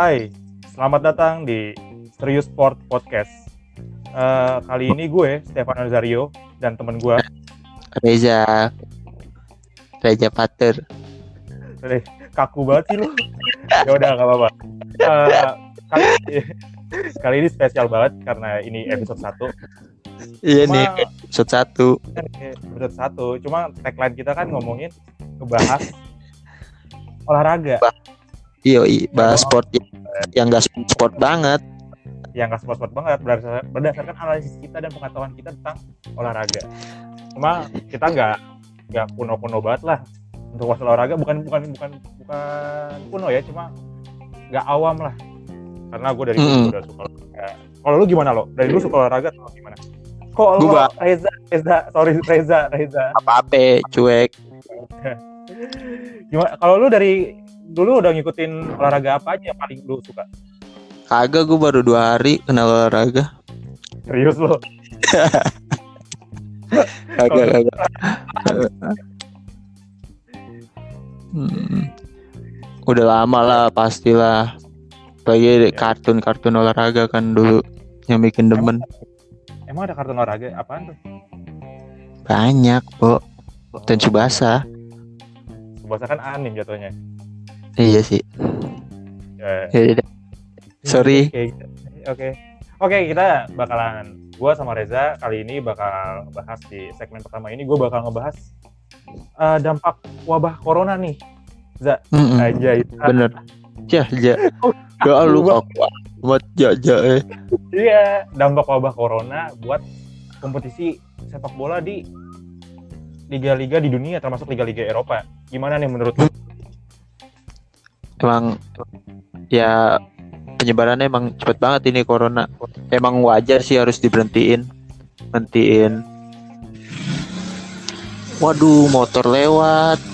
Hai, selamat datang di Serius Sport Podcast. Eh, kali ini gue, Stefano Zario, dan temen gue, Reza. Reza Pater. Eh, kaku banget sih lu. Ya udah nggak apa-apa. Eh, kali, kali ini spesial banget karena ini episode 1 iya Cuma- nih episode satu. Episode 1, cuma tagline kita kan ngomongin ngebahas olahraga. Iya iya, bahas sport yang- gak sport banget yang nggak sport-sport banget berdasarkan, berdasarkan analisis kita dan pengetahuan kita tentang olahraga. Cuma kita nggak nggak kuno-kuno banget lah untuk masalah olahraga bukan bukan bukan bukan kuno ya cuma nggak awam lah karena gue dari dulu Mm. udah suka olahraga. Kalau lu gimana lo? Dari dulu suka olahraga atau gimana? Kok lu Gua Reza Reza sorry Reza Reza apa-apa cuek gimana? Kalau lu dari dulu udah ngikutin olahraga apa aja yang paling lu suka? kagak gue baru dua hari kenal olahraga Serius lo? kagak kagak Hmm. udah lama lah pastilah lagi kartun kartun olahraga kan dulu yang bikin demen Emang ada kartun olahraga apaan tuh? banyak bo dan Subasa Bahasa kan anim jatuhnya. Iya sih Ya, Ya, ya, Sorry. Oke, gitu. oke, oke. Kita bakalan, gua sama Reza kali ini bakal bahas di segmen pertama ini. Gue bakal ngebahas eh, dampak wabah corona nih. Za, Mm-mm. aja itu. bener ya ya ya lu kaku amat ya ya eh. Iya, dampak wabah corona buat kompetisi sepak bola di liga-liga di dunia, termasuk liga-liga Eropa. Gimana nih menurut lu? Emang ya penyebarannya emang cepet banget ini corona. Emang wajar sih harus diberhentiin. Berhentiin. Waduh motor lewat.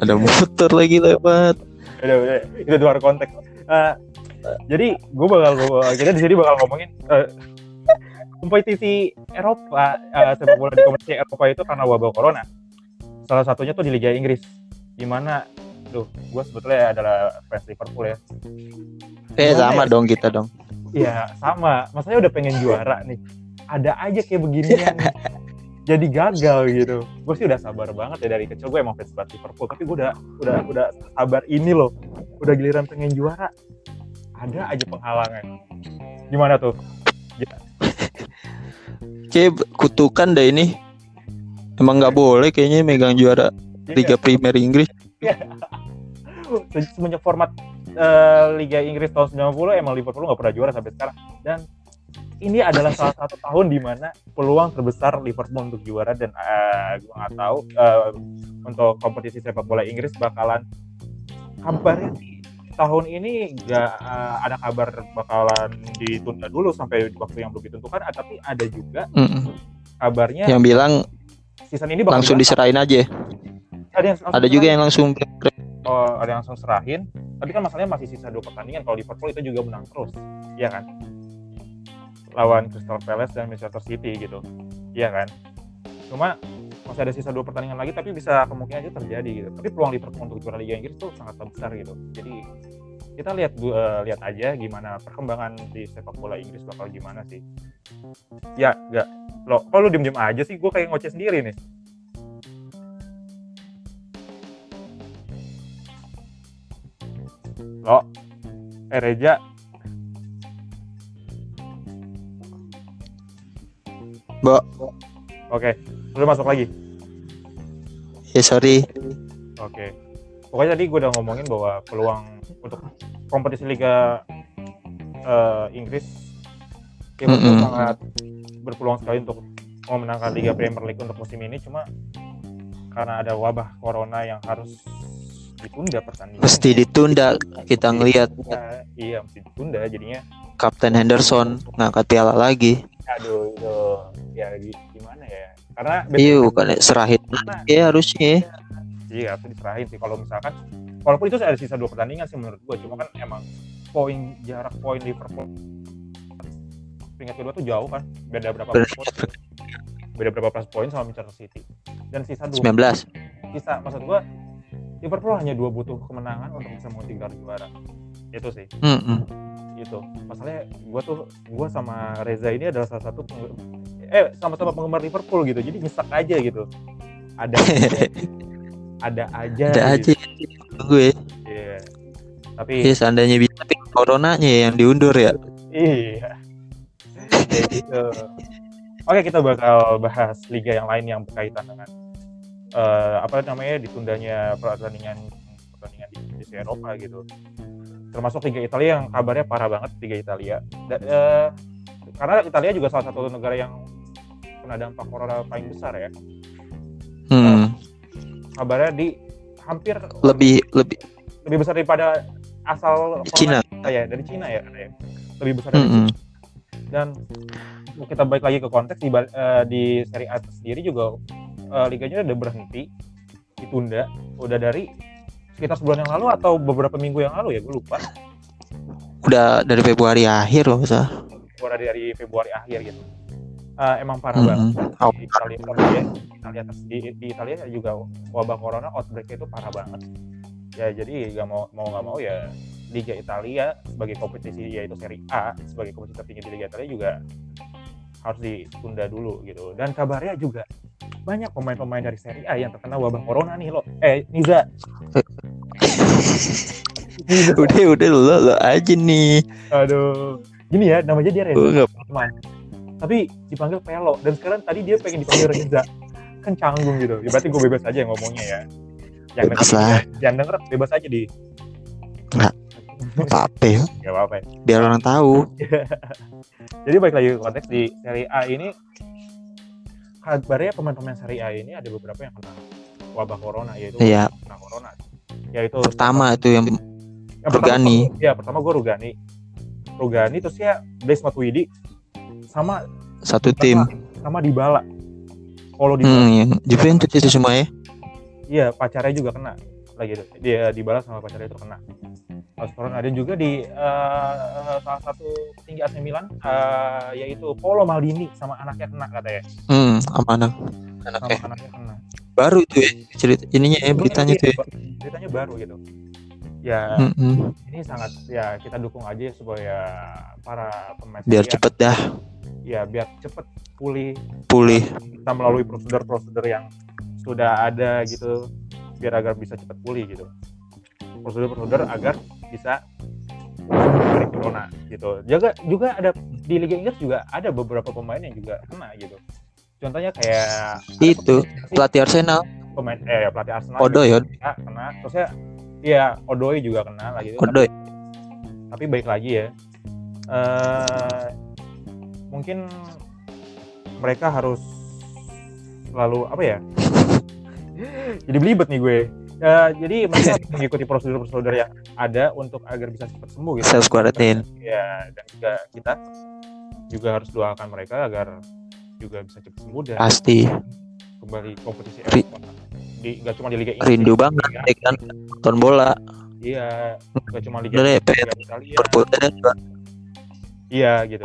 Ada motor lagi lewat. Udah, udah, itu luar konteks. Eh, jadi gue bakal kita di sini bakal ngomongin eh, kompetisi Eropa eh, sepak bola di kompetisi Eropa itu karena wabah corona. Salah satunya tuh di Liga Inggris. Gimana? Duh, gue sebetulnya adalah fans Liverpool ya. eh sama ya? dong kita dong Iya, sama. Maksudnya udah pengen juara nih. Ada aja kayak beginian nih. Jadi gagal gitu. Gue sih udah sabar banget ya dari kecil gue emang fans banget Liverpool. Tapi gue udah udah udah sabar ini loh. Udah giliran pengen juara. Ada aja penghalangan. Gimana tuh? kayak kutukan deh ini emang nggak boleh kayaknya megang juara Liga Premier Inggris. Se- semenjak format eh, Liga Inggris tahun 90 emang Liverpool nggak pernah juara sampai sekarang. Dan ini adalah salah satu tahun di mana peluang terbesar Liverpool untuk juara dan eh, gue nggak tahu eh, untuk kompetisi sepak bola Inggris bakalan kabarnya sih tahun ini nggak eh, ada kabar bakalan ditunda dulu sampai waktu yang belum ditentukan tapi ada juga Mm-mm. kabarnya yang bilang season ini bakal langsung diserahin aja. Ada yang ada juga yang langsung oh, ada yang langsung serahin. Tapi kan masalahnya masih sisa dua pertandingan. Kalau Liverpool itu juga menang terus. Iya kan? Lawan Crystal Palace dan Manchester City gitu. Iya kan? Cuma masih ada sisa dua pertandingan lagi tapi bisa kemungkinan itu terjadi gitu. Tapi peluang Liverpool untuk juara Liga Inggris tuh sangat besar gitu. Jadi kita lihat eh, lihat aja gimana perkembangan di sepak bola Inggris bakal gimana sih. Ya enggak lo kok lu diem diem aja sih? Gue kayak ngoceh sendiri nih. Lo eh Reja. Mbak oke lu masuk lagi. Ya sorry. Oke. Pokoknya tadi gue udah ngomongin bahwa peluang untuk kompetisi Liga eh, Inggris Liverpool Mm-mm. sangat berpeluang sekali untuk memenangkan Liga Premier League untuk musim ini. Cuma karena ada wabah corona yang harus ditunda pertandingan. mesti ditunda kita ngelihat Ya, iya, mesti ditunda jadinya. Kapten Henderson ngangkat piala lagi Aduh, itu ya gi- gimana ya? Karena iya bukan serahin ya harusnya Iya, itu diserahin sih. Kalau misalkan, walaupun itu ada sisa dua pertandingan sih menurut gua, cuma kan emang poin jarak poin Liverpool peringkat kedua tuh jauh kan, beda berapa poin, beda berapa plus poin sama Manchester City. Dan sisa dua 19 sisa maksud gua Liverpool hanya dua butuh kemenangan untuk bisa mengunci gelar juara. Itu sih. Mm-mm. itu masalahnya gue tuh gue sama Reza ini adalah salah satu eh sama-sama penggemar Liverpool gitu. Jadi nyesek aja gitu. Ada ada aja ada aja gitu. gue Iya. tapi ya seandainya bisa tapi coronanya yang diundur ya iya gitu oke kita bakal bahas liga yang lain yang berkaitan dengan eh, apa namanya ditundanya pertandingan pertandingan di, di Eropa gitu termasuk Liga Italia yang kabarnya parah banget Liga Italia Da- eh, karena Italia juga salah satu negara yang kena dampak corona paling besar ya. Kabarnya di hampir lebih lebih. Lebih besar daripada asal Cina. Kita ya dari Cina ya lebih besar dari Mm-mm. dan kita balik lagi ke konteks di, eh, di Serie A sendiri juga eh, liganya udah berhenti ditunda udah dari sekitar sebulan yang lalu atau beberapa minggu yang lalu ya gue lupa. Udah dari Februari akhir loh masa udah dari Februari akhir gitu Eh, emang parah Mm-mm. banget. Oh, di Italia, Italia, Italia di, di Italia juga wabah corona outbreak itu parah banget. Ya jadi nggak mau mau nggak mau ya Liga Italia sebagai kompetisi yaitu Serie A sebagai kompetisi tertinggi di Liga Italia juga harus ditunda dulu gitu. Dan kabarnya juga banyak pemain-pemain dari Serie A yang terkena wabah corona nih lo. Eh Niza. Udah udah lo lo aja nih. Aduh. Gini ya namanya dia Reza teman tapi dipanggil Pelo. Dan sekarang tadi dia pengen dipanggil Reza. Kan canggung gitu. Ya, berarti gue bebas aja yang ngomongnya ya. Yang Bebas denger, lah. yang denger bebas aja di. Apa apa ya. Nggak apa-apa. Ya. biar orang tahu. Jadi balik lagi ke konteks di Serie A ini kabarnya pemain-pemain Serie A ini ada beberapa yang kena wabah corona yaitu Iya. kena corona. Yaitu pertama itu yang yang pertama Rugani. ya pertama gue Rugani. Rugani terus ya Blaise Matuidi sama satu tim sama Dybala kalau di hmm, yang Juventus itu semua ya Iya, pacarnya juga kena lagi itu. Dia dibalas sama pacarnya itu kena. Kasus corona dan juga di eh, salah satu petinggi AC Milan eh, yaitu Paolo Maldini sama anaknya kena katanya. hmm sama anak Sama anaknya anaknya kena. baru itu ya cerita ininya ya beritanya Iya, tuh ya Beritanya baru gitu. Ya, Mm-mm. ini sangat ya kita dukung aja supaya para pemain biar cepet dah ya biar cepet pulih. Pulih. Kita melalui prosedur-prosedur yang sudah ada gitu biar agar bisa cepat pulih gitu. Prosedur-prosedur agar bisa dari corona gitu. Juga juga ada di Liga Inggris juga ada beberapa pemain yang juga kena gitu. Contohnya kayak Itu, pemain- pelatih Arsenal. Pemain eh pelatih Arsenal Odoi juga ya kena, kena. Terusnya iya Odoi juga kena lagi. Itu Odoi tapi baik lagi ya. Eh mungkin mereka harus selalu apa ya jadi belibet nih gue. Ya, jadi mereka mengikuti prosedur-prosedur yang ada untuk agar bisa cepat sembuh gitu. Self quarantine. Ya dan juga kita juga harus doakan mereka agar juga bisa cepat sembuh dan pasti. kembali kompetisi Ri- di nggak cuma di Liga Inggris rindu banget Liga ya kan? Nonton bola. Iya nggak cuma Liga deh, Inggris. Iya gitu.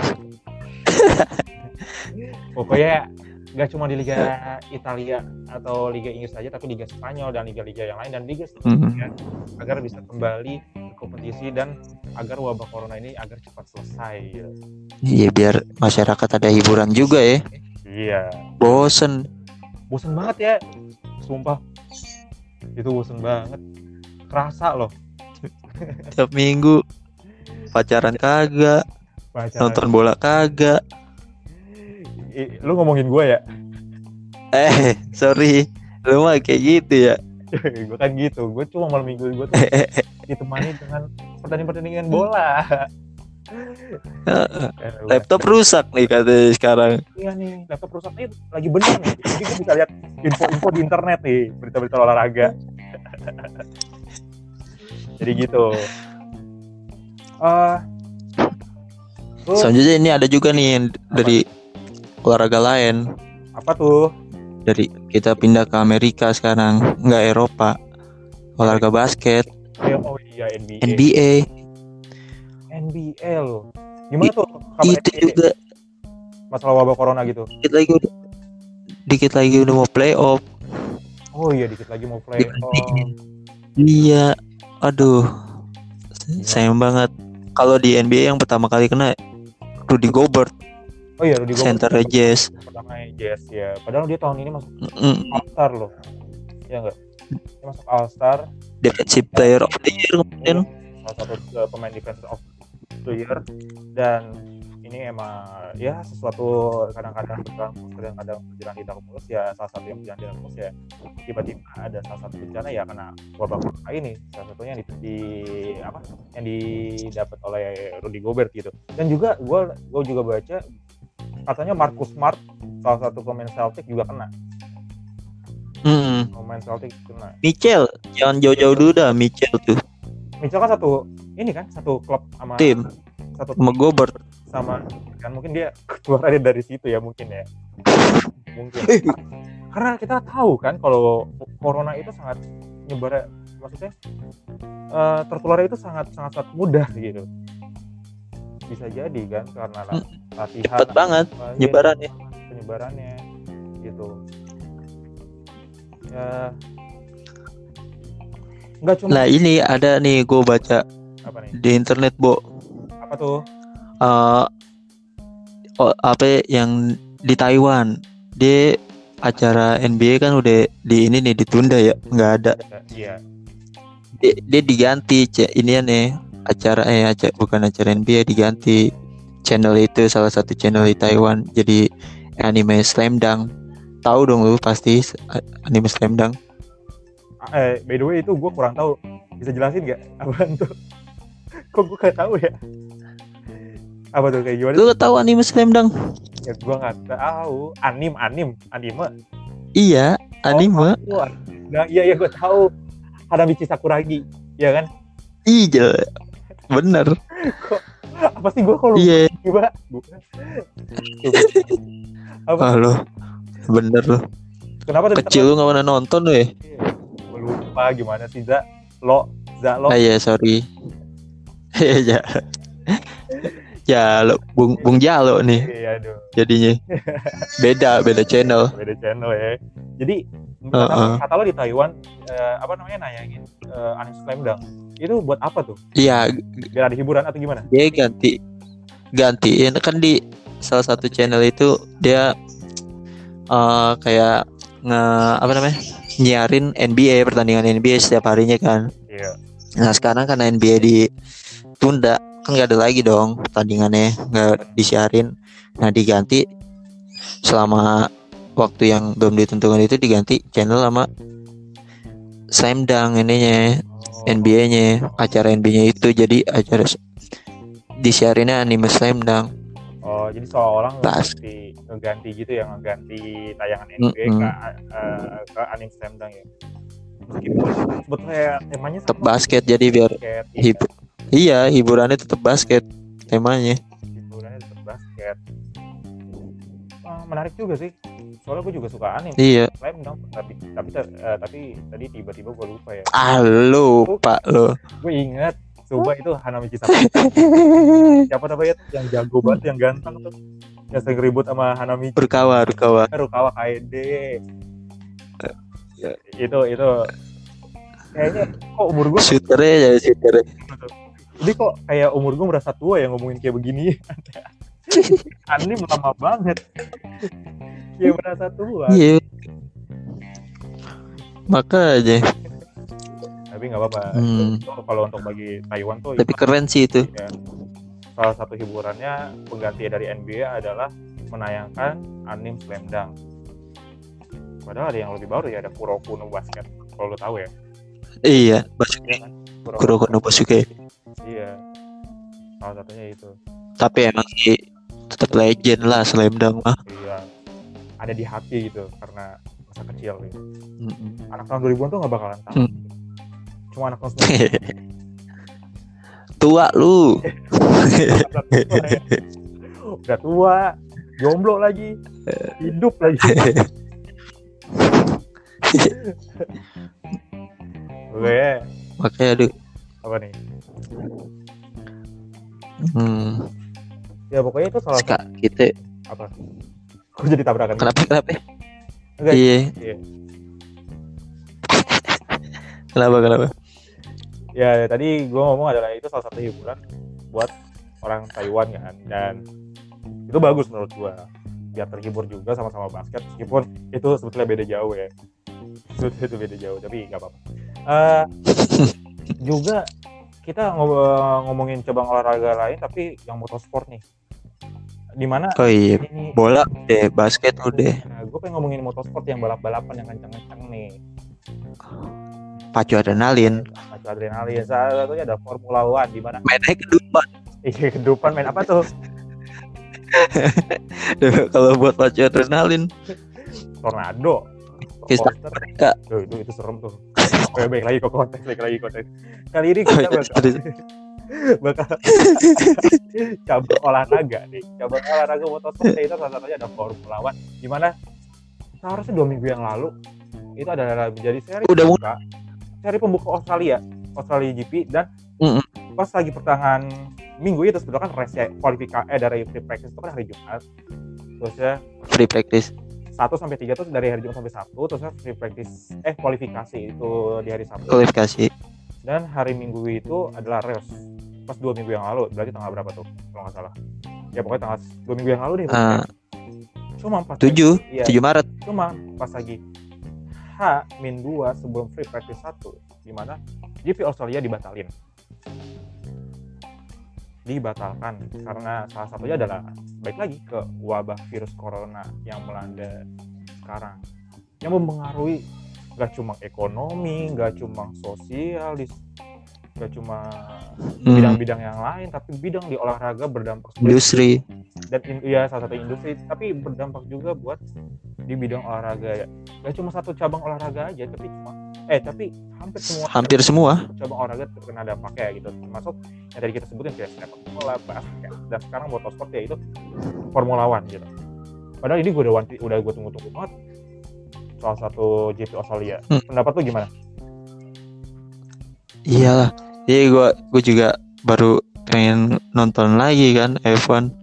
Pokoknya nggak cuma di Liga Italia atau Liga Inggris saja, tapi Liga Spanyol dan liga-liga yang lain dan Liga seterusnya agar bisa kembali ke kompetisi dan agar wabah corona ini agar cepat selesai. Iya biar masyarakat ada hiburan juga ya Iya, bosen bosen banget ya, sumpah. Itu bosen banget. Kerasa loh tiap minggu pacaran kagak pacaran. nonton bola kagak I- Lu ngomongin gue ya? eh sorry lu mah kayak gitu ya gue kan gitu. Gue cuma malam minggu gue tuh ditemani dengan pertandingan-pertandingan bola. Laptop rusak nih katanya sekarang Iya nih, laptop rusak nih lagi bener nih. Jadi gue bisa lihat info-info di internet nih, berita-berita olahraga. Jadi gitu. Eh, lu selanjutnya ini ada juga nih yang dari olahraga lain apa tuh? dari kita pindah ke Amerika sekarang nggak Eropa olahraga basket Eh, Oh iya NBA. NBA NBA lo. Gimana tuh itu NBA? juga masalah wabah corona gitu? dikit lagi udah dikit lagi udah mau playoff Oh iya dikit lagi mau play. Oh, Iya, aduh, sayang banget. Kalau di NBA yang pertama kali kena Rudy Gobert, oh iya Rudy Gobert center Jazz. pertama Jazz ya. Padahal dia tahun ini masuk Mm, All Star loh. Ya enggak dia masuk All Star Defensive Player of the Year kemarin. salah satu uh, pemain defense of the year. Dan ini emang ya sesuatu kadang-kadang berjalan mulus kadang-kadang berjalan tidak mulus ya salah satu yang berjalan tidak mulus ya tiba-tiba ada salah satu bencana ya kena wabah corona ini salah satunya yang di, di- apa yang didapat oleh Rudy Gobert gitu dan juga gue gue juga baca katanya Marcus Smart salah satu pemain Celtic juga kena Mm, pemain Celtic kena Mitchell, jangan jauh-jauh dulu dah Mitchell tuh. Mitchell kan satu ini kan satu klub sama Tim. satu Sama Gobert. Sama kan mungkin dia keluar dari dari situ ya mungkin ya. Mungkin. Karena kita tahu kan kalau corona itu sangat nyebar maksudnya eh, tertular itu sangat sangat sangat mudah gitu. Bisa jadi kan karena la- latihan Cepet banget iya, nyebarannya. penyebarannya gitu. Ya. Nggak cuma Lah ini ada nih gue baca apa nih? di internet, Bo. apa tuh eh oh, apa yang di Taiwan? Dia acara NBA kan udah di ini nih ditunda ya? Nggak ada. Iya. Dia, dia diganti cek ini nih acara eh acara bukan acara NBA diganti channel itu salah satu channel di Taiwan jadi anime Slam Dunk tahu dong lu pasti anime Slam Dunk eh by the way itu gue kurang tahu. Bisa jelasin nggak? Apaan tuh? Kok gue gak tahu ya apa tuh kayak gimana lu tahu anime Slam Dunk? Ya gue nggak tahu. Anim anim anime. Iya anime. oh, nah iya iya gue tahu. Hanamichi Sakuragi ya kan? Iya bener. Apa sih gue kalau iya. tiba bukan apa? Ah lu bener lu kenapa tuh kecil lu nggak pernah nonton lu ya? Gue lupa gimana sih za. Lo za lo. Ah iya sorry. ya. Ya lo Bung Bung Jalo nih iya aduh jadinya. Beda beda channel. beda channel ya jadi Heeh. kata, kata lo di Taiwan eh, apa namanya nayangin eh, anime Slam Dunk itu buat apa tuh Iya, biar ada hiburan atau gimana dia ganti gantiin kan di salah satu channel itu dia eh kayak nge apa namanya? nyiarin NBA pertandingan NBA setiap harinya kan. iya Nah sekarang karena NBA ditunda kan nggak ada lagi dong pertandingannya nggak disiarin. Nah diganti selama waktu yang belum ditentukan itu diganti channel sama Slam Dunk ininya. NBA-nya acara NBA-nya itu jadi acara disiarinnya anime Slam Dunk. oh jadi seolah-olah Bas. ngeganti, ngeganti gitu ya ngeganti tayangan NBA ke, Mm-mm. eh, ke anime Slam Dunk ya meskipun sebetulnya temanya Tetap sama basket jadi biar hibur. Iya hiburannya tetap basket temanya. hiburannya tetap basket Ah, menarik juga sih soalnya gue juga suka anime Iya. Slam Dunk tapi tapi eh, tapi tadi tiba-tiba gue lupa ya Ah lupa lo. gue inget coba itu Hanamichi Sakuragi siapa namanya yang jago banget yang ganteng tuh yang sering ribut sama Hanamichi Rukawa Rukawa. Rukawa KD Ya. itu itu kayaknya kok umur gue Shooternya ya shooternya. Ini kok kayak umur gue merasa tua ya ngomongin kayak begini Anim lama banget ya merasa tua Iya. Makanya. tapi nggak apa-apa Hmm. Kalau untuk bagi Taiwan tuh Tapi keren sih itu. ya, salah satu hiburannya pengganti dari NBA adalah menayangkan anim Slam Dunk padahal ada yang lebih baru ya ada Kuroko no Basket kalau lo tahu ya Iya. Kan Kuroko no Basuke. Iya salah satunya itu Tapi emang sih tetap legend lah Slam Dunk mah. iya ada di hati gitu karena masa kecil gitu. Mm-mm. anak tahun 2000-an tuh nggak bakalan tahu Hmm. cuma anak tahun 90 Tua lu. udah tua jomblo lagi hidup lagi gue Makanya aduh. Apa nih Hmm. ya pokoknya itu salah satu Ska, gitu. apa kok jadi tabrakan Kenapa kenapa? Enggak, Iya. iya. Kenapa kenapa? ya tadi gue ngomong adalah itu salah satu hiburan buat orang Taiwan kan dan itu bagus menurut gue biar terhibur juga sama-sama basket meskipun itu sebetulnya beda jauh ya itu, itu beda jauh tapi nggak apa-apa Eh, juga kita ngob- ngomongin cabang olahraga lain tapi yang motorsport nih di mana Oh iya, ini bola deh, basket udah. nah, gue pengen ngomongin motorsport yang balap-balapan yang kencang-kencang nih Pacu adrenalin. Pacu adrenalin salah satunya ada Formula One di mana Mainnya kedupan. iya ke depan main apa tuh Kalau buat pacu adrenalin, tornado Coaster. mereka. Itu itu serem tuh Oke, baik lagi ke konteks baik lagi ke konteks kali ini kita Oh, iya, bakal bakal cabang olahraga nih. Cabang olahraga motorsport itu salah satunya ada Formula One di mana seharusnya dua minggu yang lalu itu adalah menjadi seri Udah pembuka seri pembuka Australia Australia GP dan Mm-mm. pas lagi pertengahan minggu itu sebetulnya kan race ya, kualifikasi eh, dari free practice itu kan hari Jumat. Terus ya Free practice. 1 sampai 3 tuh dari hari Jumat sampai Sabtu terus ya free practice eh kualifikasi itu di hari Sabtu. Kualifikasi. dan hari Minggu itu adalah race pas dua minggu yang lalu berarti tanggal berapa tuh kalau nggak salah? Ya pokoknya tanggal dua minggu yang lalu deh Ah, cuma pas tujuh, iya, 7 Maret. cuma pas lagi H min 2 sebelum free practice 1 di mana GP Australia dibatalin dibatalkan. Karena salah satunya adalah baik lagi ke wabah virus corona yang melanda sekarang. Yang mempengaruhi gak cuma ekonomi, gak cuma sosial, dis- gak cuma Hmm, bidang-bidang yang lain, tapi bidang di olahraga berdampak industri. dan in, ya salah satu industri tapi berdampak juga buat di bidang olahraga ya. Gak cuma satu cabang olahraga aja tapi cuma eh tapi hampir semua Hampir semua. cabang olahraga terkena dampaknya gitu. Termasuk yang tadi kita sebutin kayak sepak bola basket. Dan sekarang motorsport ya itu Formula One gitu. Padahal ini gue udah wanti- udah gue tunggu-tunggu banget. Salah satu GP Australia. Hmm. pendapat lu gimana? Iyalah. Iya gua gua juga baru pengen nonton lagi kan F1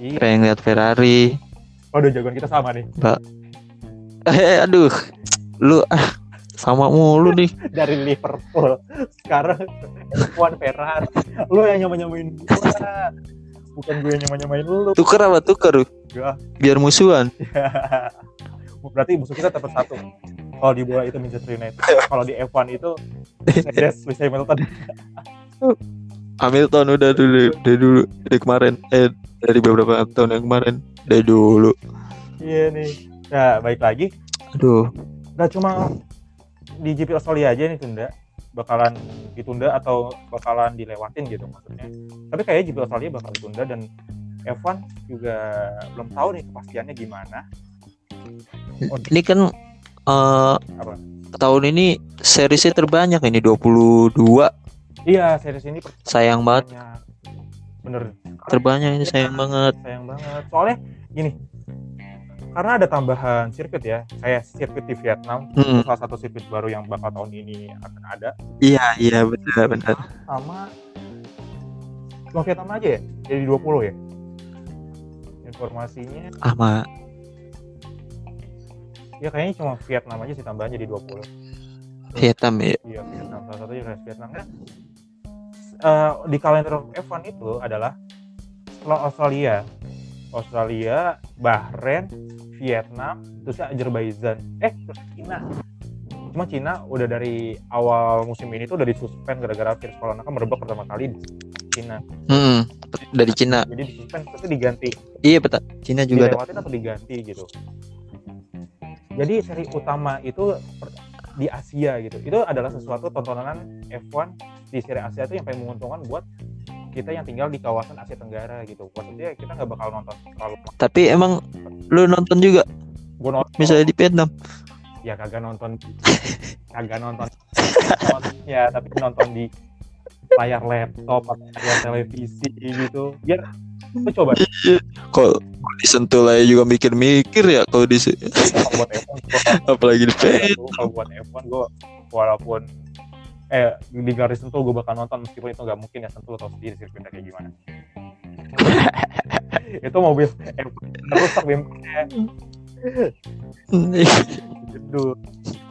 iya. Pengen lihat Ferrari. Waduh jagoan kita sama nih. Eh aduh lu ah sama mulu nih. Dari Liverpool. Sekarang F1 Ferrari lu yang nyama-nyamain gua. Bukan gue yang nyama-nyamain lu. Tuker apa tuker Gua. biar musuhan. Berarti musuh kita tetap satu. Kalau di bola itu Manchester United. Kalau di F1 itu Mercedes Lewis Hamilton. Hamilton udah dulu dari dulu dari kemarin. Eh dari beberapa tahun yang kemarin. Dari dulu. Iya nih. Nah baik lagi. Aduh nggak cuma di GP Australia aja nih tunda. Bakalan ditunda atau bakalan dilewatin gitu maksudnya. Tapi kayaknya GP Australia bakal ditunda dan F1 juga belum tahu nih kepastiannya gimana. Ini kan Apa? tahun ini serisnya terbanyak ini 22 iya series ini sayang banget. banyak. Bener. Terbanyak ini sayang banget. Sayang banget. Soalnya gini karena ada tambahan sirkuit ya kayak sirkuit di Vietnam Hmm, salah satu sirkuit baru yang bakal tahun ini akan ada. Iya iya benar benar. Sama cuma Vietnam aja ya jadi 20 ya. Informasinya. Sama. Ya kayaknya cuma Vietnam aja sih tambahan jadi 20 Vietnam ya. Iya Vietnam. Salah satunya race Vietnam. Nah, eh, di kalender F1 itu adalah setelah Australia. Australia Bahrain Vietnam terus Azerbaijan. Eh terus Cina. Cuma Cina udah dari awal musim ini tuh udah disuspend gara-gara virus corona kan merebak pertama kali di Cina. Hmm, dari Cina. Jadi disuspend terus diganti. Iya betul. Cina juga ada. Dilewatin atau diganti gitu. Jadi seri utama itu di Asia gitu. Itu adalah sesuatu tontonan F1 di seri Asia itu yang paling menguntungkan buat kita yang tinggal di kawasan Asia Tenggara gitu. Maksudnya kita nggak bakal nonton terlalu tapi emang lu nonton juga? Gue nonton. Misalnya di Vietnam? Ya kagak nonton. Kagak nonton. Ya tapi nonton di layar laptop atau layar televisi gitu. Biar lu coba. Kalau disentuh lah juga mikir-mikir ya kalau di kalau buat F1 gua- apalagi di Vietnam kalau buat F1 gue walaupun eh di garis sentuh gue bakal nonton meskipun itu nggak mungkin ya sentuh atau sendiri sirkuitnya kayak gimana itu mobil F1 rusak bempernya Aduh.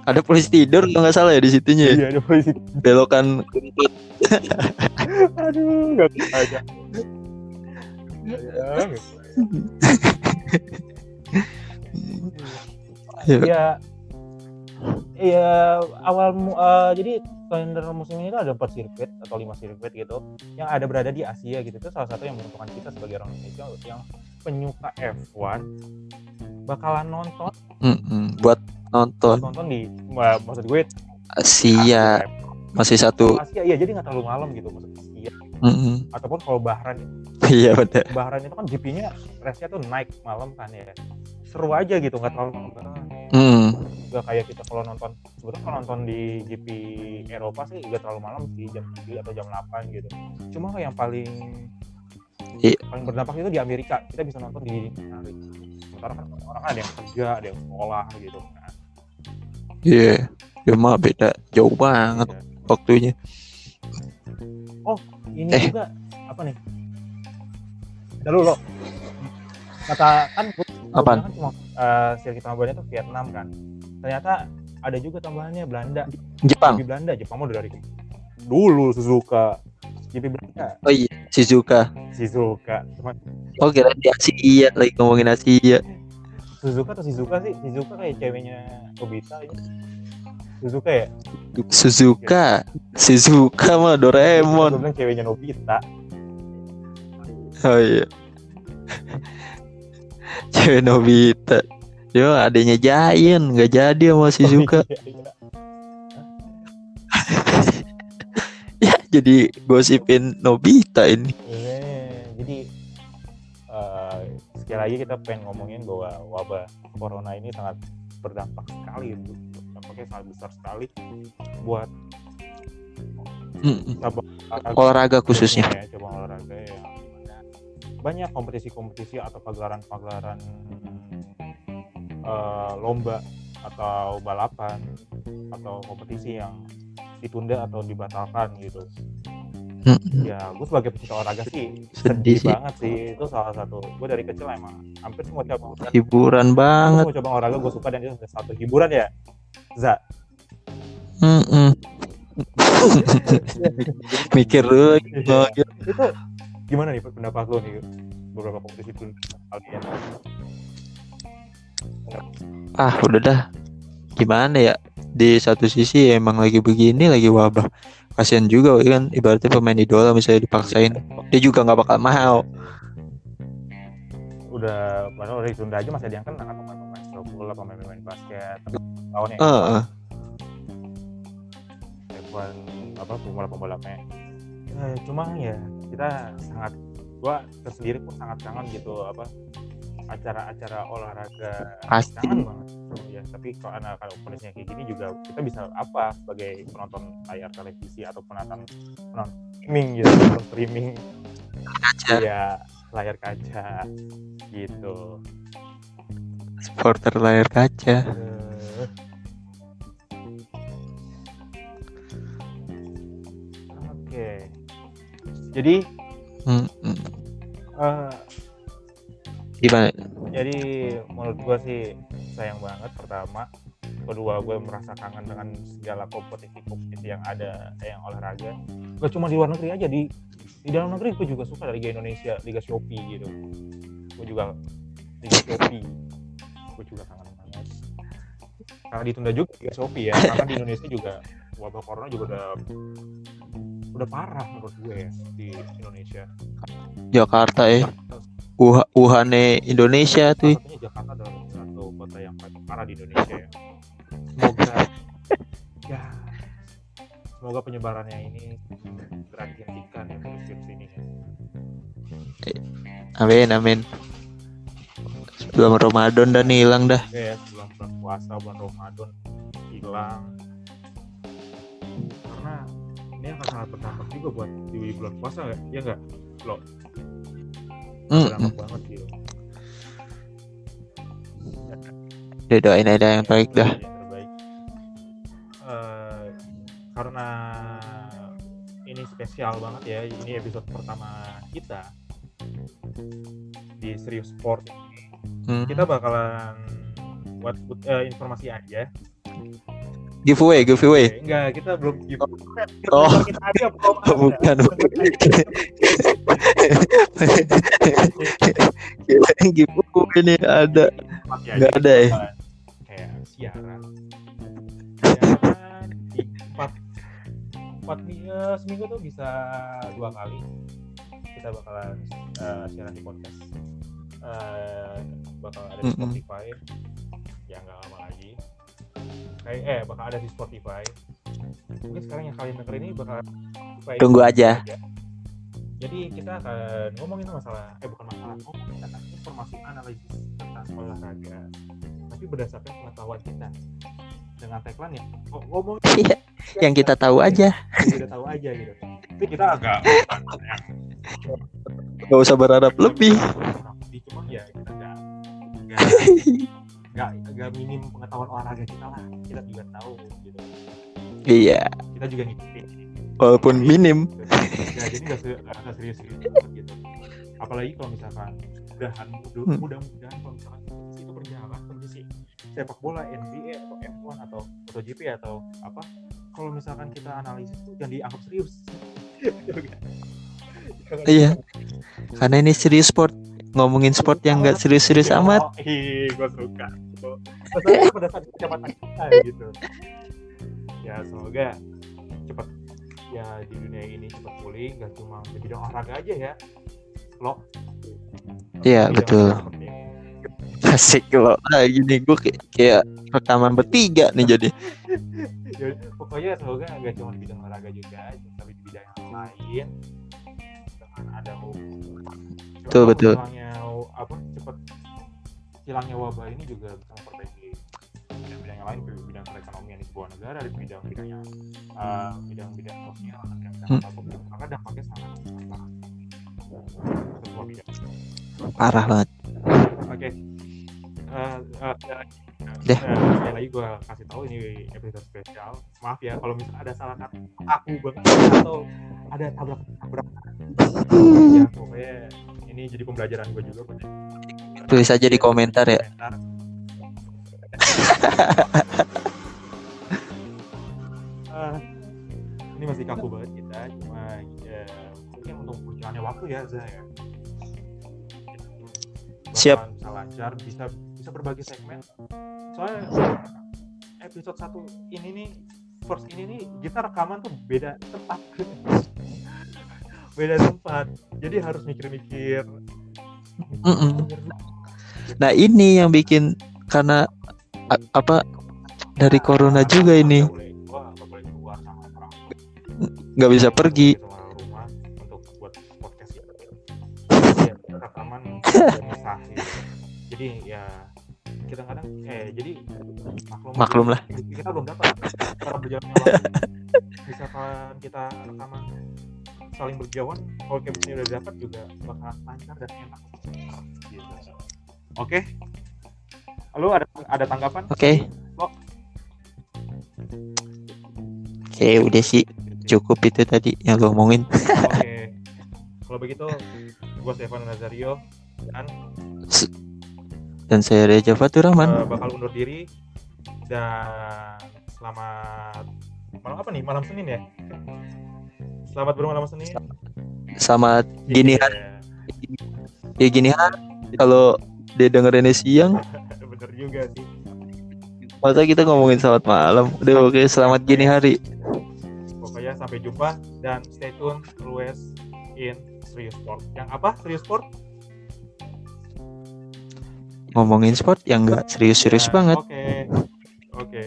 ada polisi tidur kalau nggak salah ya di situnya ya? iya ada polisi belokan rumput aduh nggak bisa aja Ya, nggak bisa. Ya. Iya, iya awal eh, jadi kalender musim ini tuh ada empat sirkuit atau lima sirkuit gitu yang ada berada di Asia gitu. Itu salah satu yang menentukan kita sebagai orang Indonesia yang penyuka F1 bakalan nonton Mm-mm, buat nonton. Nonton di ma- maksud gue Asia. Masih satu. Asia iya jadi nggak terlalu malam gitu maksud Asia. Mm-mm. ataupun kalau Bahrain. Iya benar Bahrain itu kan GP-nya race-nya tuh naik malam kan ya seru aja gitu nggak terlalu Mm. nggak kayak kita kalau nonton sebetulnya kalau nonton di GP Eropa sih nggak terlalu malam sih jam 7 atau jam 8 gitu. Cuma yang paling Iya. paling berdampak itu di Amerika. Kita bisa nonton di hari sementara kan orang ada yang kerja ada yang sekolah gitu. Kan iya. Ya mah beda jauh banget Iya. waktunya. Ini Eh. juga apa nih? Lalu lo kata kan bilang kan cuma uh, sirkuit tambahannya tuh Vietnam kan. Ternyata ada juga tambahannya Belanda. Jepang? GP Belanda Jepang udah dari dulu Suzuka. GP Belanda. Oh iya Shizuka Shizuka cuma oh kira di Asia lagi ngomongin Asia. Suzuka atau Shizuka sih. Shizuka kayak ceweknya Kobita ini Suzuka ya? Suzuka. Shizuka mah gue Doraemon bilang ceweknya Nobita oh iya cewek Nobita. Yo adanya Giant nggak jadi sama Shizuka Oh, iya, iya. ya jadi gosipin Nobita ini. Iya, jadi eh, sekali lagi kita pengen ngomongin bahwa wabah corona ini sangat berdampak sekali dampaknya sangat besar sekali buat Mm-mm. cabang olahraga khususnya. Ya, cabang olahraga yang banyak kompetisi-kompetisi atau pagelaran-pagelaran eh, lomba atau balapan atau kompetisi yang ditunda atau dibatalkan gitu Mm-mm. ya gue sebagai pecinta olahraga sih Sedih sedih sih. banget sih itu salah satu gue dari kecil emang hampir semua cabang olahraga hiburan banget semua cabang olahraga gue suka dan itu salah satu hiburan ya za Mm-mm. mikir dulu lagi Iya. itu gimana nih pendapat lo nih? Beberapa kompetisi itu kalian. Ah udah dah. Gimana ya? Di satu sisi emang lagi begini lagi wabah. Kasihan juga Woi, kan? Ibaratnya pemain idola misalnya dipaksain dia juga nggak bakal mau. Udah padahal udah ditunda aja masih ada yang kena kan pemain-pemain sepak bola pemain-pemain basket tahunnya Heeh. F1 apa pembalap-pembalapnya Eh, cuma ya kita sangat gua tersendiri pun sangat kangen gitu apa acara-acara olahraga Pasti. kangen banget. Ya tapi kalau anak kalau kondisinya kayak gini juga kita bisa apa sebagai penonton layar televisi atau penonton penonton streaming gitu penonton streaming. Kaca. Ya layar kaca gitu. Supporter layar kaca. Eh. Jadi Mm-mm. eh, gimana? jadi menurut gua sih sayang banget pertama. Kedua gue merasa kangen dengan segala kompetisi-kompetisi yang ada yang olahraga. Gak cuma di luar negeri aja di di dalam negeri gue juga suka Liga Indonesia Liga Shopee gitu. Gue juga Liga Shopee. Gue juga kangen banget. Karena ditunda juga Liga Shopee ya karena di Indonesia juga wabah corona juga udah udah parah menurut gue ya di Indonesia. Jakarta ya uh Wuhane Indonesia tuh Salah Jakarta adalah satu kota yang paling parah di Indonesia ya. Semoga. Ya. Semoga penyebarannya ini segera dihentikan ya virus ini. ya. amin amin. Sebelum Ramadan dan hilang dah. Oke ya sebelum bulan puasa bulan Ramadan hilang. Karena ini akan sangat berdampak juga buat di bulan puasa ya, ya enggak lo. Berdampak banget gitu. Udah doain aja yang baik dah. Yang terbaik. Eh, karena ini spesial banget ya ini episode pertama kita di serius sport. Hmm. kita bakalan buat eh, informasi aja giveaway giveaway. Enggak kita belum give Oh. kita ada belum ada. bukan bukan. Gila, giveaway nih ada. Pakai aja nggak ada ya kayak siaran. Empat empat eh, seminggu tuh bisa dua kali. Kita bakalan eh, siaran di podcast. Eh, bakal ada di. Spotify. Ya nggak lama lagi kayak eh bakal ada di Spotify. Mungkin sekarang yang kalian denger ini bakal Spotify Tunggu aja. jadi kita akan ngomongin masalah eh bukan masalah ngomongin tentang informasi analisis tentang olahraga. Tapi berdasarkan pengetahuan kita dengan tagline ya kok ngomong Iya, yang kita tahu aja. yang kita tahu aja gitu. Tapi kita agak nggak usah berharap lebih. Cuma ya kita nggak nggak nggak minim pengetahuan olahraga kita lah. Kita juga tahu gitu. Iya. Kita juga ngikutin. Walaupun minim. ya jadi nggak se- nggak serius-serius banget gitu. Apalagi kalau misalkan mudahan mudah mudah-mudahan kalau misalkan itu berjalan kondisi sepak bola NBA atau F1 atau MotoGP atau apa kalau misalkan kita analisis tuh jangan dianggap serius. Iya. karena ini serius sport ngomongin sport yang nggak serius-serius amat Oh, ih, gue suka. Masalahnya pada saat kecepatan kita gitu. Ya semoga cepat ya di dunia ini cepat pulih, gak cuma di bidang olahraga aja ya. Lo. Iya, betul. ini. asik loh nah gini gue kayak, kayak rekaman bertiga nih jadi Ya, pokoknya semoga gak cuma di bidang olahraga juga, tapi di bidang yang lain. Dengan ada Betul, betul. Apa cepat hilangnya wabah ini juga bisa memperbaiki bidang-bidang yang lain bidang perekonomian di sebuah negara di bidang-bidang yang uh, bidang-bidang sosial dan bidang Hmm. apa pun. Maka dampaknya sangat parah semua bidang. Parah banget. Oke. Eh, eh, eh, Deh. eh, sekali lagi gue kasih tahu ini episode spesial. Maaf ya kalau misalnya ada salah kata aku banget atau ada tabrak tabrak ya pokoknya ini jadi pembelajaran gue juga buat tulis aja di komentar ya komentar. Ah, ini masih kaku banget kita cuma ya, mungkin untuk berjalannya waktu ya Za ya Siap. bisa lancar bisa bisa berbagi segmen soalnya episode satu ini nih first ini nih kita rekaman tuh beda tempat beda tempat jadi harus mikir-mikir Mm-mm. nah ini yang bikin karena a- apa dari corona juga ini Nggak bisa pergi gitu. Ya, misahin. Jadi ya kita kadang eh jadi maklum Maklum lah. kita belum dapat cara berjalannya waktu misalkan kita rekaman saling berjauhan kalau chemistry udah dapat juga bakal lancar dan enak gitu. oke Lalu ada ada tanggapan oke oke udah sih cukup itu tadi yang lo omongin Oke. Kalau begitu, gue Stefan Nazario dan dan saya Reja Fatur Rahman eh, bakal undur diri dan selamat malam apa nih? Malam Senin ya? Selamat bermalam Senin. sama gini hari Iya, ya gini hari kalau dia dengerinnya siang Bener juga sih. masa kita ngomongin selamat malam udah oke selamat gini hari Pokoknya sampai jumpa dan stay tune always in Serius Sport. Yang apa? Serius Sport? ngomongin sport yang nggak serius-serius Ya, banget Oke. Oke.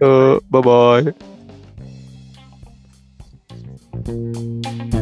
So, bye bye Thank you.